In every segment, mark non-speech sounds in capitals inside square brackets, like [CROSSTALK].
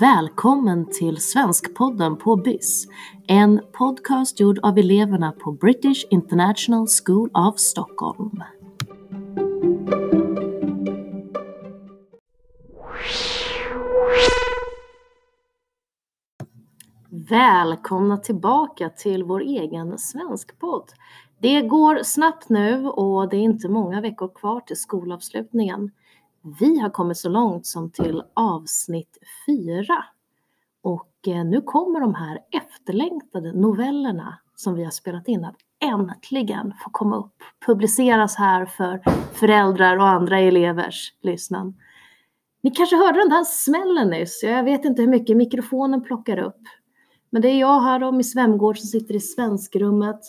Välkommen till Svenskpodden på BIS. En podcast gjord av eleverna på British International School of Stockholm. Välkomna tillbaka till vår egen svenskpodd. Det går snabbt nu och det är inte många veckor kvar till skolavslutningen. Vi har kommit så långt som till avsnitt fyra. Och eh, nu kommer de här efterlängtade novellerna som vi har spelat in att äntligen få komma upp, publiceras här för föräldrar och andra elevers lyssnan. Ni kanske hörde den där smällen nyss, jag vet inte hur mycket mikrofonen plockar upp. Men det är jag här och Miss Wemgård som sitter i svenskrummet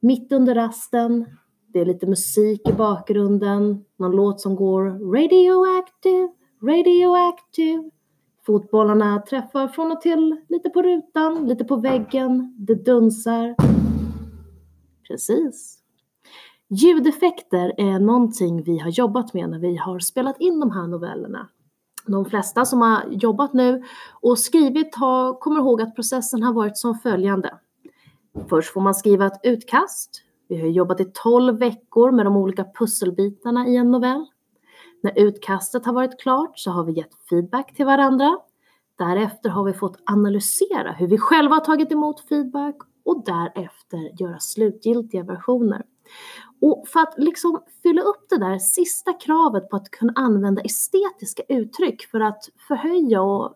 mitt under rasten. Det är lite musik i bakgrunden, någon låt som går radioactive, radioactive. Fotbollarna träffar från och till lite på rutan, lite på väggen, det dunsar. Precis. Ljudeffekter är någonting vi har jobbat med när vi har spelat in de här novellerna. De flesta som har jobbat nu och skrivit har, kommer ihåg att processen har varit som följande. Först får man skriva ett utkast. Vi har jobbat i 12 veckor med de olika pusselbitarna i en novell. När utkastet har varit klart så har vi gett feedback till varandra. Därefter har vi fått analysera hur vi själva har tagit emot feedback och därefter göra slutgiltiga versioner. Och för att liksom fylla upp det där sista kravet på att kunna använda estetiska uttryck för att förhöja och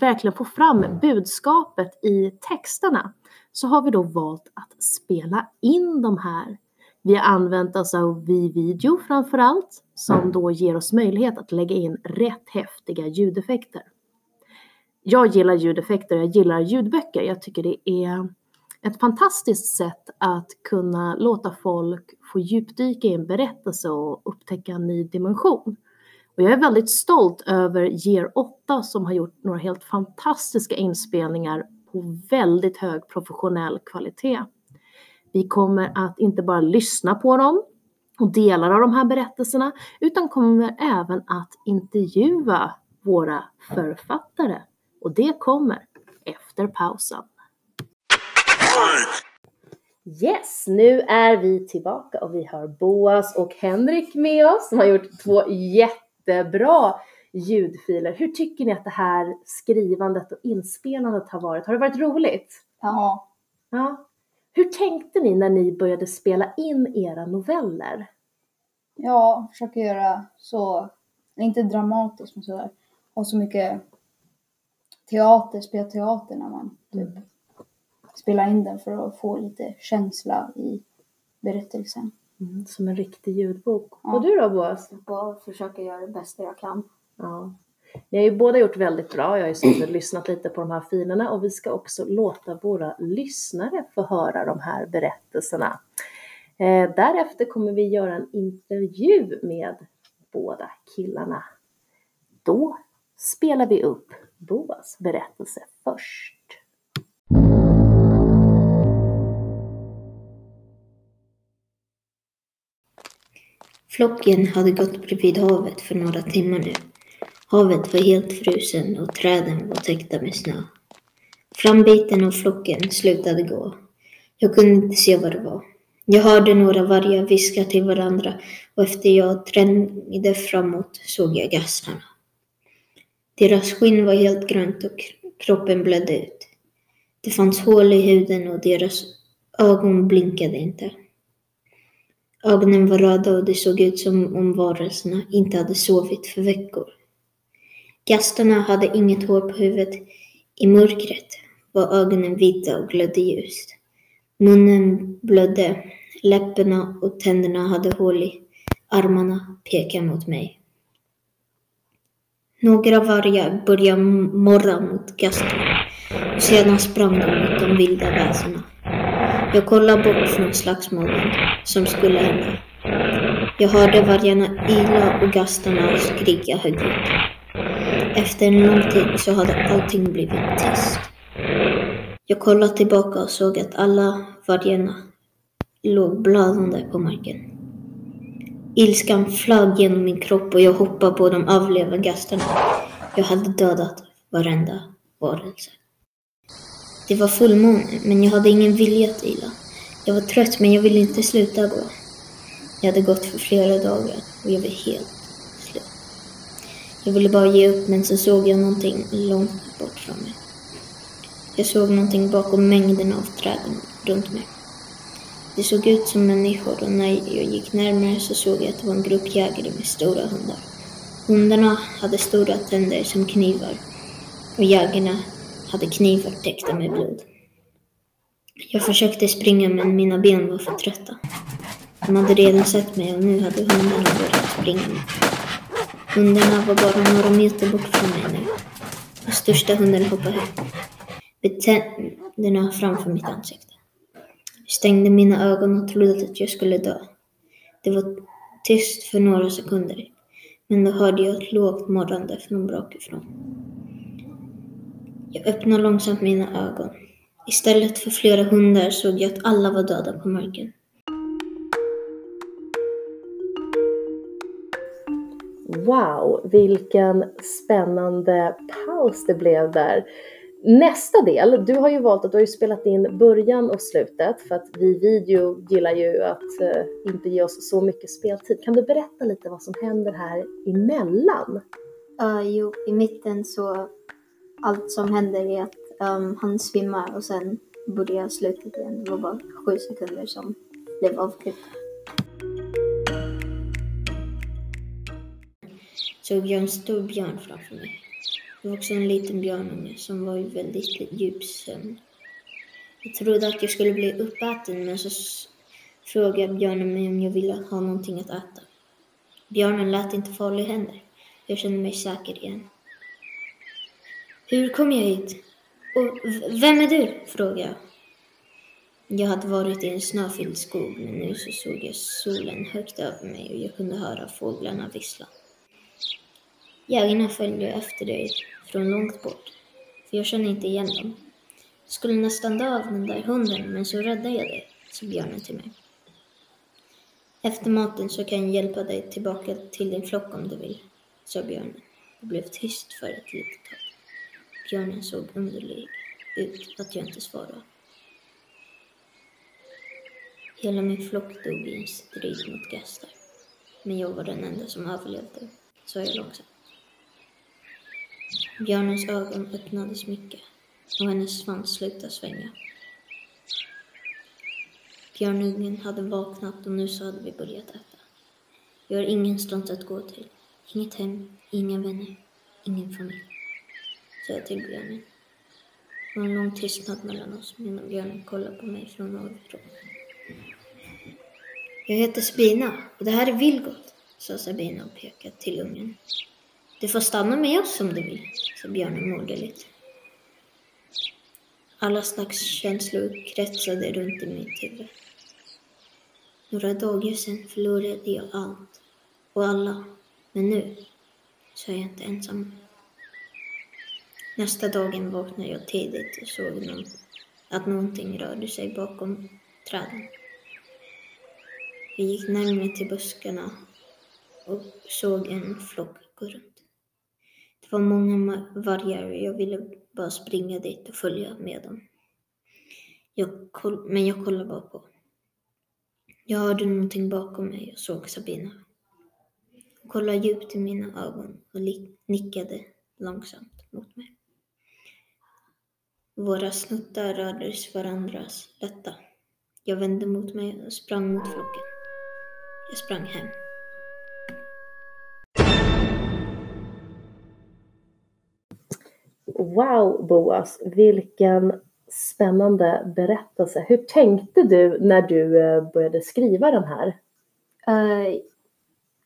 verkligen få fram budskapet i texterna så har vi då valt att spela in de här. Vi har använt oss av V-video framför allt som då ger oss möjlighet att lägga in rätt häftiga ljudeffekter. Jag gillar ljudeffekter, jag gillar ljudböcker. Jag tycker det är ett fantastiskt sätt att kunna låta folk få djupdyka i en berättelse och upptäcka en ny dimension. Och jag är väldigt stolt över Year 8 som har gjort några helt fantastiska inspelningar på väldigt hög professionell kvalitet. Vi kommer att inte bara lyssna på dem och delar av de här berättelserna utan kommer även att intervjua våra författare. Och det kommer efter pausen. Yes, nu är vi tillbaka och vi har Boas och Henrik med oss som har gjort två jättebra ljudfiler. Hur tycker ni att det här skrivandet och inspelandet har varit? Har det varit roligt? Ja. Ja. Hur tänkte ni när ni började spela in era noveller? Ja, försöka göra så, inte dramatiskt men sådär, och så mycket teater, spela teater när man typ mm. spelar in den för att få lite känsla i berättelsen. Mm, som en riktig ljudbok. Ja. Och du då Boas? Bara försöka göra det bästa jag kan. Ja. Ni har ju båda gjort väldigt bra. Jag har ju suttit och lyssnat lite på de här filerna och vi ska också låta våra lyssnare få höra de här berättelserna. Eh, därefter kommer vi göra en intervju med båda killarna. Då spelar vi upp Boas berättelse först. Flocken hade gått bredvid havet för några timmar nu. Havet var helt frusen och träden var täckta med snö. Frambiten av flocken slutade gå. Jag kunde inte se vad det var. Jag hörde några vargar viska till varandra och efter jag trängde framåt såg jag gastarna. Deras skinn var helt grönt och kroppen blödde ut. Det fanns hål i huden och deras ögon blinkade inte. Ögonen var röda och det såg ut som om varelserna inte hade sovit för veckor. Gastarna hade inget hår på huvudet. I mörkret var ögonen vita och glödde ljust. Munnen blödde, läpparna och tänderna hade hål i. Armarna pekade mot mig. Några vargar började morra mot gastarna och sedan sprang de mot de vilda väsena. Jag kollade bort från slagsmålet som skulle hända. Jag hörde vargarna yla och gastarna skrika högljutt. Efter en lång tid så hade allting blivit tyst. Jag kollade tillbaka och såg att alla vargarna låg blödande på marken. Ilskan flög genom min kropp och jag hoppade på de avlevande gastarna. Jag hade dödat varenda varelse. Det var fullmåne, men jag hade ingen vilja att vila. Jag var trött, men jag ville inte sluta gå. Jag hade gått för flera dagar och jag var helt slut. Jag ville bara ge upp, men så såg jag någonting långt bort från mig. Jag såg någonting bakom mängden av träden runt mig. Det såg ut som människor och när jag gick närmare så såg jag att det var en grupp jägare med stora hundar. Hundarna hade stora tänder som knivar och jägarna hade knivar täckta med blod. Jag försökte springa men mina ben var för trötta. De hade redan sett mig och nu hade hundarna börjat springa. Hundarna var bara några meter bort från mig nu. Den största hunden hoppade högt med tänderna framför mitt ansikte. Jag stängde mina ögon och trodde att jag skulle dö. Det var tyst för några sekunder, men då hörde jag ett lågt morrande från bakifrån. Jag öppnade långsamt mina ögon. Istället för flera hundar såg jag att alla var döda på marken. Wow, vilken spännande paus det blev där. Nästa del, du har ju valt att du har ju spelat in början och slutet för att vi video gillar ju att uh, inte ge oss så mycket speltid. Kan du berätta lite vad som händer här emellan? Uh, jo, i mitten så allt som händer är att um, han svimmar och sen börjar slutet igen. Det var bara sju sekunder som blev avklippt. Såg jag en stor björn framför mig. Det var också en liten björnunge som var i väldigt djup sömn. Jag trodde att jag skulle bli uppäten men så frågade björnen mig om jag ville ha någonting att äta. Björnen lät inte farlig heller. Jag kände mig säker igen. Hur kom jag hit? Och vem är du? frågade jag. Jag hade varit i en snöfylld skog men nu så såg jag solen högt över mig och jag kunde höra fåglarna vissla. Jägarna följde efter dig från långt bort, för jag känner inte igen dem. Jag skulle nästan dö av den där hunden, men så räddade jag dig, sa björnen till mig. Efter maten så kan jag hjälpa dig tillbaka till din flock om du vill, sa björnen. Det blev tyst för ett litet tag. Björnen såg underlig ut att jag inte svarade. Hela min flock dog i en strid mot gastar. Men jag var den enda som överlevde, sa jag långsamt. Björnens ögon öppnades mycket och hennes svans slutade svänga. Björnungen hade vaknat och nu så hade vi börjat äta. Vi har ingenstans att gå till. Inget hem, inga vänner, ingen familj. Sa jag till björnen. Det var en lång tystnad mellan oss medan björnen kollade på mig från ovanifrån. Jag heter Sabina och det här är Vilgot, sa Sabina och pekade till ungen. Du får stanna med oss om du vill, sa björnen moderligt. Alla slags känslor kretsade runt i mitt huvud. Några dagar sen förlorade jag allt och alla, men nu så är jag inte ensam. Nästa dagen vaknade jag tidigt och såg någon, att någonting rörde sig bakom träden. Jag gick närmare till buskarna och såg en flock gå runt. Det var många vargar och jag ville bara springa dit och följa med dem. Jag men jag kollade bara på. Jag hörde någonting bakom mig och såg Sabina. Hon kollade djupt i mina ögon och nickade långsamt mot mig. Våra snuttar rördes varandras lätta. Jag vände mot mig och sprang mot flocken. Jag sprang hem. Wow Boas, vilken spännande berättelse. Hur tänkte du när du eh, började skriva den här? Uh,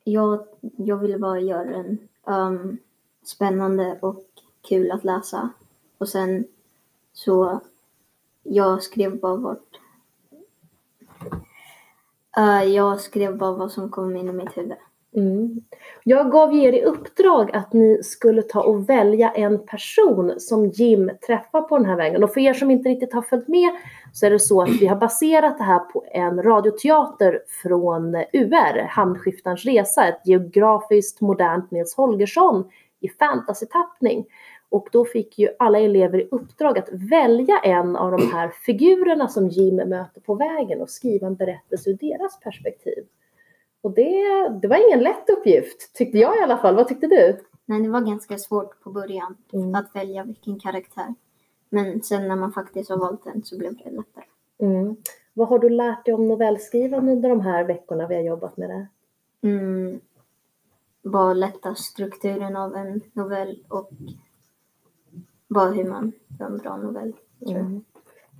jag, jag ville bara göra den um, spännande och kul att läsa. Och sen så jag skrev bara vart uh, jag skrev bara vad som kom in i mitt huvud. Mm. Jag gav er i uppdrag att ni skulle ta och välja en person som Jim träffar på den här vägen. Och för er som inte riktigt har följt med så är det så att vi har baserat det här på en radioteater från UR, Hamnskiftarens resa, ett geografiskt modernt Nils Holgersson i fantasytappning. Och då fick ju alla elever i uppdrag att välja en av de här figurerna som Jim möter på vägen och skriva en berättelse ur deras perspektiv. Och det, det var ingen lätt uppgift, tyckte jag i alla fall. Vad tyckte du? Nej, det var ganska svårt på början Mm. att välja vilken karaktär. Men sen när man faktiskt har valt den så blev det lättare. Mm. Vad har du lärt dig om novellskrivande under de här veckorna vi har jobbat med det? Mm, bara lätta strukturen av en novell och bara hur man gör en bra novell. Mm.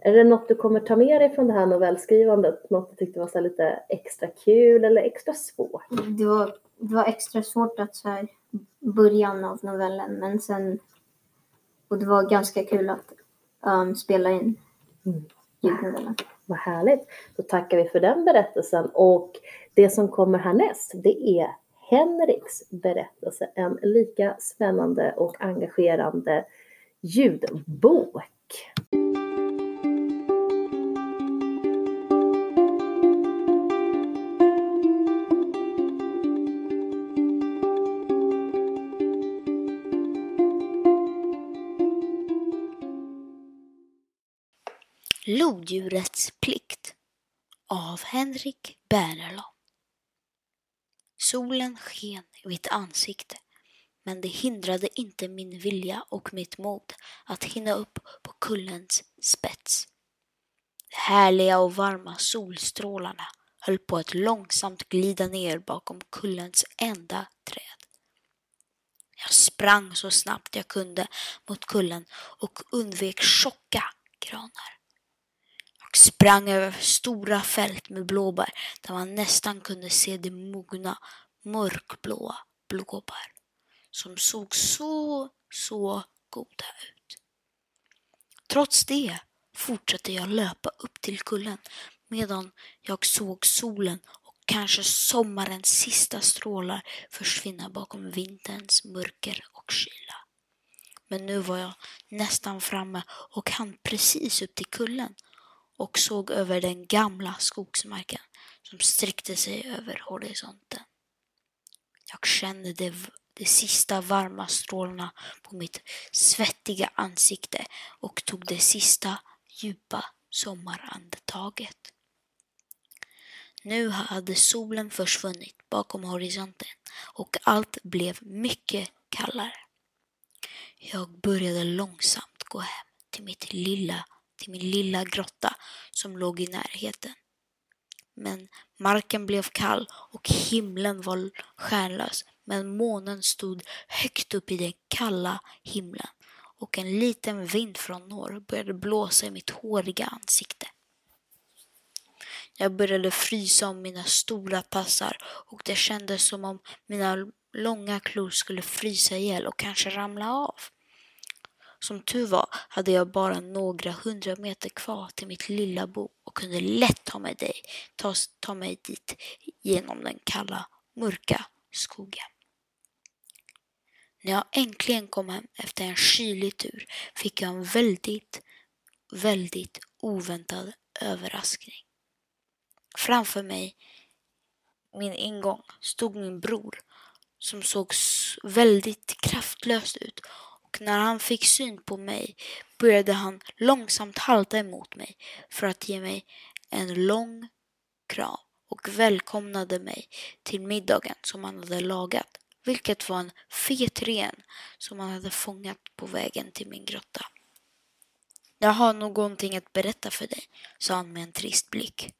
Är det något du kommer ta med dig från det här novellskrivandet? Något du tyckte var så lite extra kul eller extra svårt? Det, var, det var extra svårt att så här, början av novellen men sen och det var ganska kul att um, spela in Mm. ljudnovellen. Vad härligt. Då tackar vi för den berättelsen och det som kommer härnäst det är Henriks berättelse. En lika spännande och engagerande ljudbok. Lodjurets plikt av Henrik Bernerlon. Solen sken i mitt ansikte men det hindrade inte min vilja och mitt mod att hinna upp på kullens spets. De härliga och varma solstrålarna höll på att långsamt glida ner bakom kullens enda träd. Jag sprang så snabbt jag kunde mot kullen och undvek tjocka granar. Jag sprang över stora fält med blåbär där man nästan kunde se de mogna mörkblåa blåbär som såg så, så goda ut. Trots det fortsatte jag löpa upp till kullen medan jag såg solen och kanske sommarens sista strålar försvinna bakom vinterns mörker och kyla. Men nu var jag nästan framme och hann precis upp till kullen och såg över den gamla skogsmarken som sträckte sig över horisonten. Jag kände det de sista varma strålarna på mitt svettiga ansikte och tog det sista djupa sommarandetaget. Nu hade solen försvunnit bakom horisonten och allt blev mycket kallare. Jag började långsamt gå hem till mitt lilla till min lilla grotta som låg i närheten. Men marken blev kall och himlen var stjärnlös men månen stod högt upp i den kalla himlen och en liten vind från norr började blåsa i mitt håriga ansikte. Jag började frysa om mina stora tassar och det kändes som om mina långa klor skulle frysa ihjäl och kanske ramla av. Som tur var hade jag bara några hundra meter kvar till mitt lilla bo och kunde lätt ta mig, dig, ta, ta mig dit genom den kalla, mörka skogen. När jag äntligen kom hem efter en kylig tur fick jag en väldigt, väldigt oväntad överraskning. Framför mig, min ingång, stod min bror som såg väldigt kraftlös ut och när han fick syn på mig började han långsamt halta emot mig för att ge mig en lång kram och välkomnade mig till middagen som han hade lagat, vilket var en fet ren som han hade fångat på vägen till min grotta. Jag har någonting att berätta för dig, sa han med en trist blick.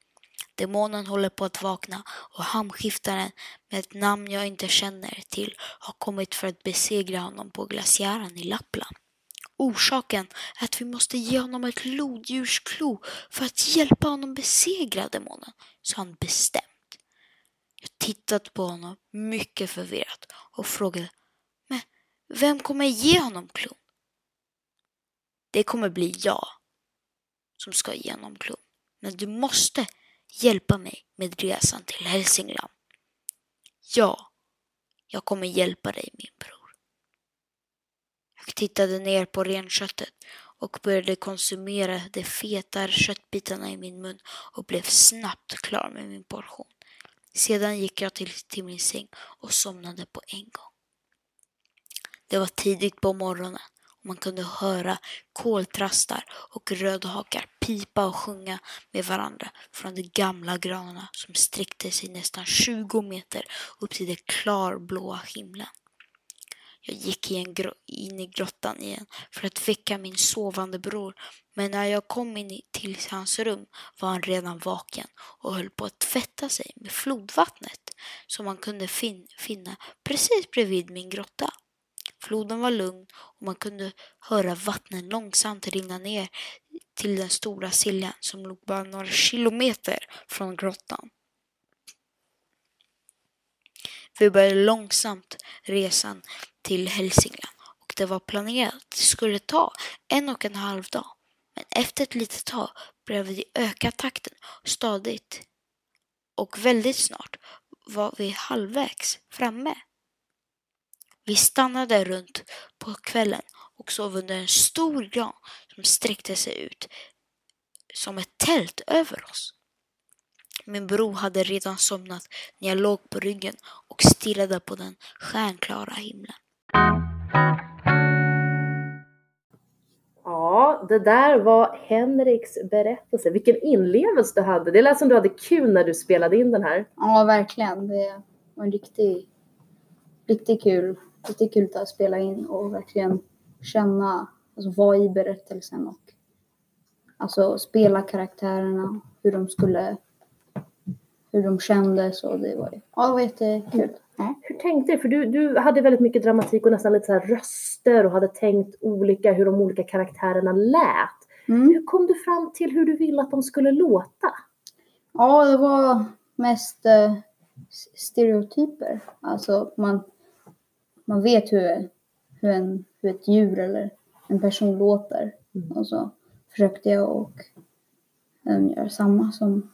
Demonen håller på att vakna och hamnskiftaren med ett namn jag inte känner till har kommit för att besegra honom på glaciären i Lappland. Orsaken är att vi måste ge honom ett lodjursklo för att hjälpa honom besegra demonen, sa han bestämt. Jag tittade på honom mycket förvirrat och frågade Men vem kommer ge honom klon? Det kommer bli jag som ska ge honom klon. Men du måste hjälpa mig med resan till Hälsingland. Ja, jag kommer hjälpa dig min bror. Jag tittade ner på renköttet och började konsumera de feta köttbitarna i min mun och blev snabbt klar med min portion. Sedan gick jag till, till min säng och somnade på en gång. Det var tidigt på morgonen och man kunde höra koltrastar och rödhakar pipa och sjunga med varandra från de gamla granarna som sträckte sig nästan 20 meter upp till den klarblåa himlen. Jag gick in, in i grottan igen för att väcka min sovande bror men när jag kom in till hans rum var han redan vaken och höll på att tvätta sig med flodvattnet som man kunde fin finna precis bredvid min grotta. Floden var lugn och man kunde höra vattnet långsamt rinna ner till den stora Siljan som låg bara några kilometer från grottan. Vi började långsamt resan till Hälsingland och det var planerat att det skulle ta en och en halv dag. Men efter ett litet tag började vi öka takten stadigt och väldigt snart var vi halvvägs framme. Vi stannade runt på kvällen och sov under en stor gran som sträckte sig ut som ett tält över oss. Min bror hade redan somnat när jag låg på ryggen och stirrade på den stjärnklara himlen. Ja, det där var Henriks berättelse. Vilken inlevelse du hade. Det lät som du hade kul när du spelade in den här. Ja, verkligen. Det var en riktigt, riktigt kul, riktigt kul att spela in och verkligen känna, alltså vara i berättelsen och alltså spela karaktärerna, hur de skulle, hur de kändes och det var, ja, det var jättekul. Ja. Hur tänkte du? För du, du hade väldigt mycket dramatik och nästan lite så här röster och hade tänkt olika hur de olika karaktärerna lät. Mm. Hur kom du fram till hur du ville att de skulle låta? Ja, det var mest eh, stereotyper. Alltså man, man vet hur, hur, en, hur ett djur eller en person låter. Mm. Och så försökte jag och um, göra samma som,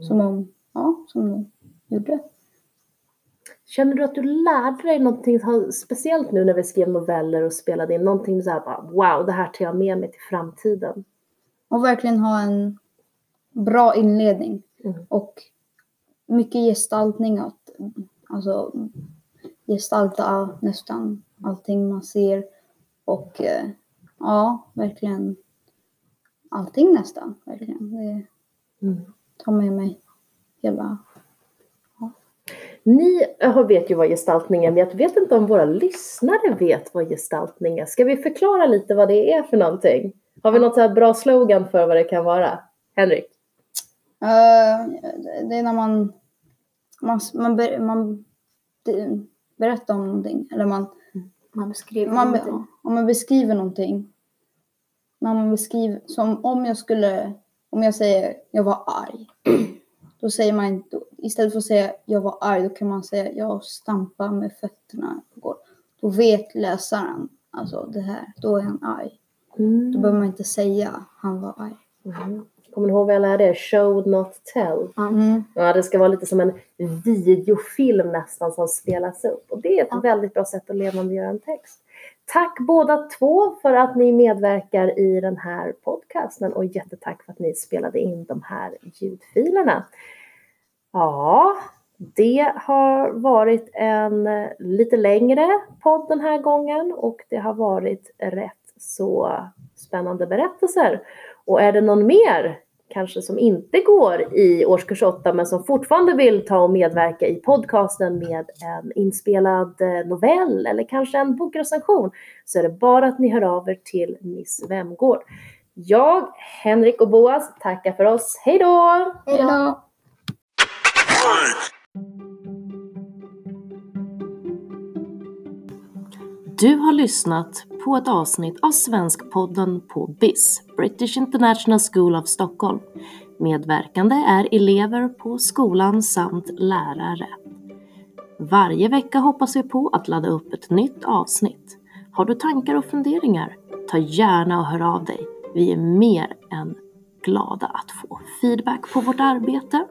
som, om, ja, som de gjorde. Känner du att du lärde dig någonting speciellt nu när vi skrev noveller och spelade in? Någonting så här bara, wow, det här tar jag med mig till framtiden. Och verkligen ha en bra inledning. Mm. Och mycket gestaltning. Att, alltså gestalta nästan allting man ser. Och eh, ja, verkligen allting nästan. Verkligen. Det Mm. tar med mig hela Ni eh, vet ju vad gestaltning är, men jag vet inte om våra lyssnare vet vad gestaltning är. Ska vi förklara lite vad det är för någonting? Har vi något så bra slogan för vad det kan vara? Henrik? Eh, det är när man, man, man, ber, man det- berättar om någonting. Eller man, Man beskriver man, någonting. om man beskriver någonting. När man beskriver, som om jag skulle, om jag säger jag var arg. [CLEARS THROAT] Då säger man inte, istället för att säga jag var arg, då kan man säga jag stampar med fötterna på golvet. Då vet läsaren, alltså det här, då är han arg. Då behöver man inte säga han var arg. Mm. Kommer ni ihåg vad jag lärde er? Show not tell. Mm. Ja, det ska vara lite som en videofilm nästan som spelas upp. Och det är ett Ja. väldigt bra sätt att levandegöra en text. Tack båda två för att ni medverkar i den här podcasten och jättetack för att ni spelade in de här ljudfilerna. Ja, det har varit en lite längre podd den här gången och det har varit rätt så spännande berättelser. Och är det någon mer kanske som inte går i årskurs 8 men som fortfarande vill ta och medverka i podcasten med en inspelad eh, novell eller kanske en bokrecension så är det bara att ni hör av er till Miss Vemgård. Jag, Henrik och Boas tackar för oss. Hej då! Hej då! Du har lyssnat på ett avsnitt av Svenskpodden på BIS, British International School of Stockholm. Medverkande är elever på skolan samt lärare. Varje vecka hoppas vi på att ladda upp ett nytt avsnitt. Har du tankar och funderingar? Ta gärna och hör av dig. Vi är mer än glada att få feedback på vårt arbete.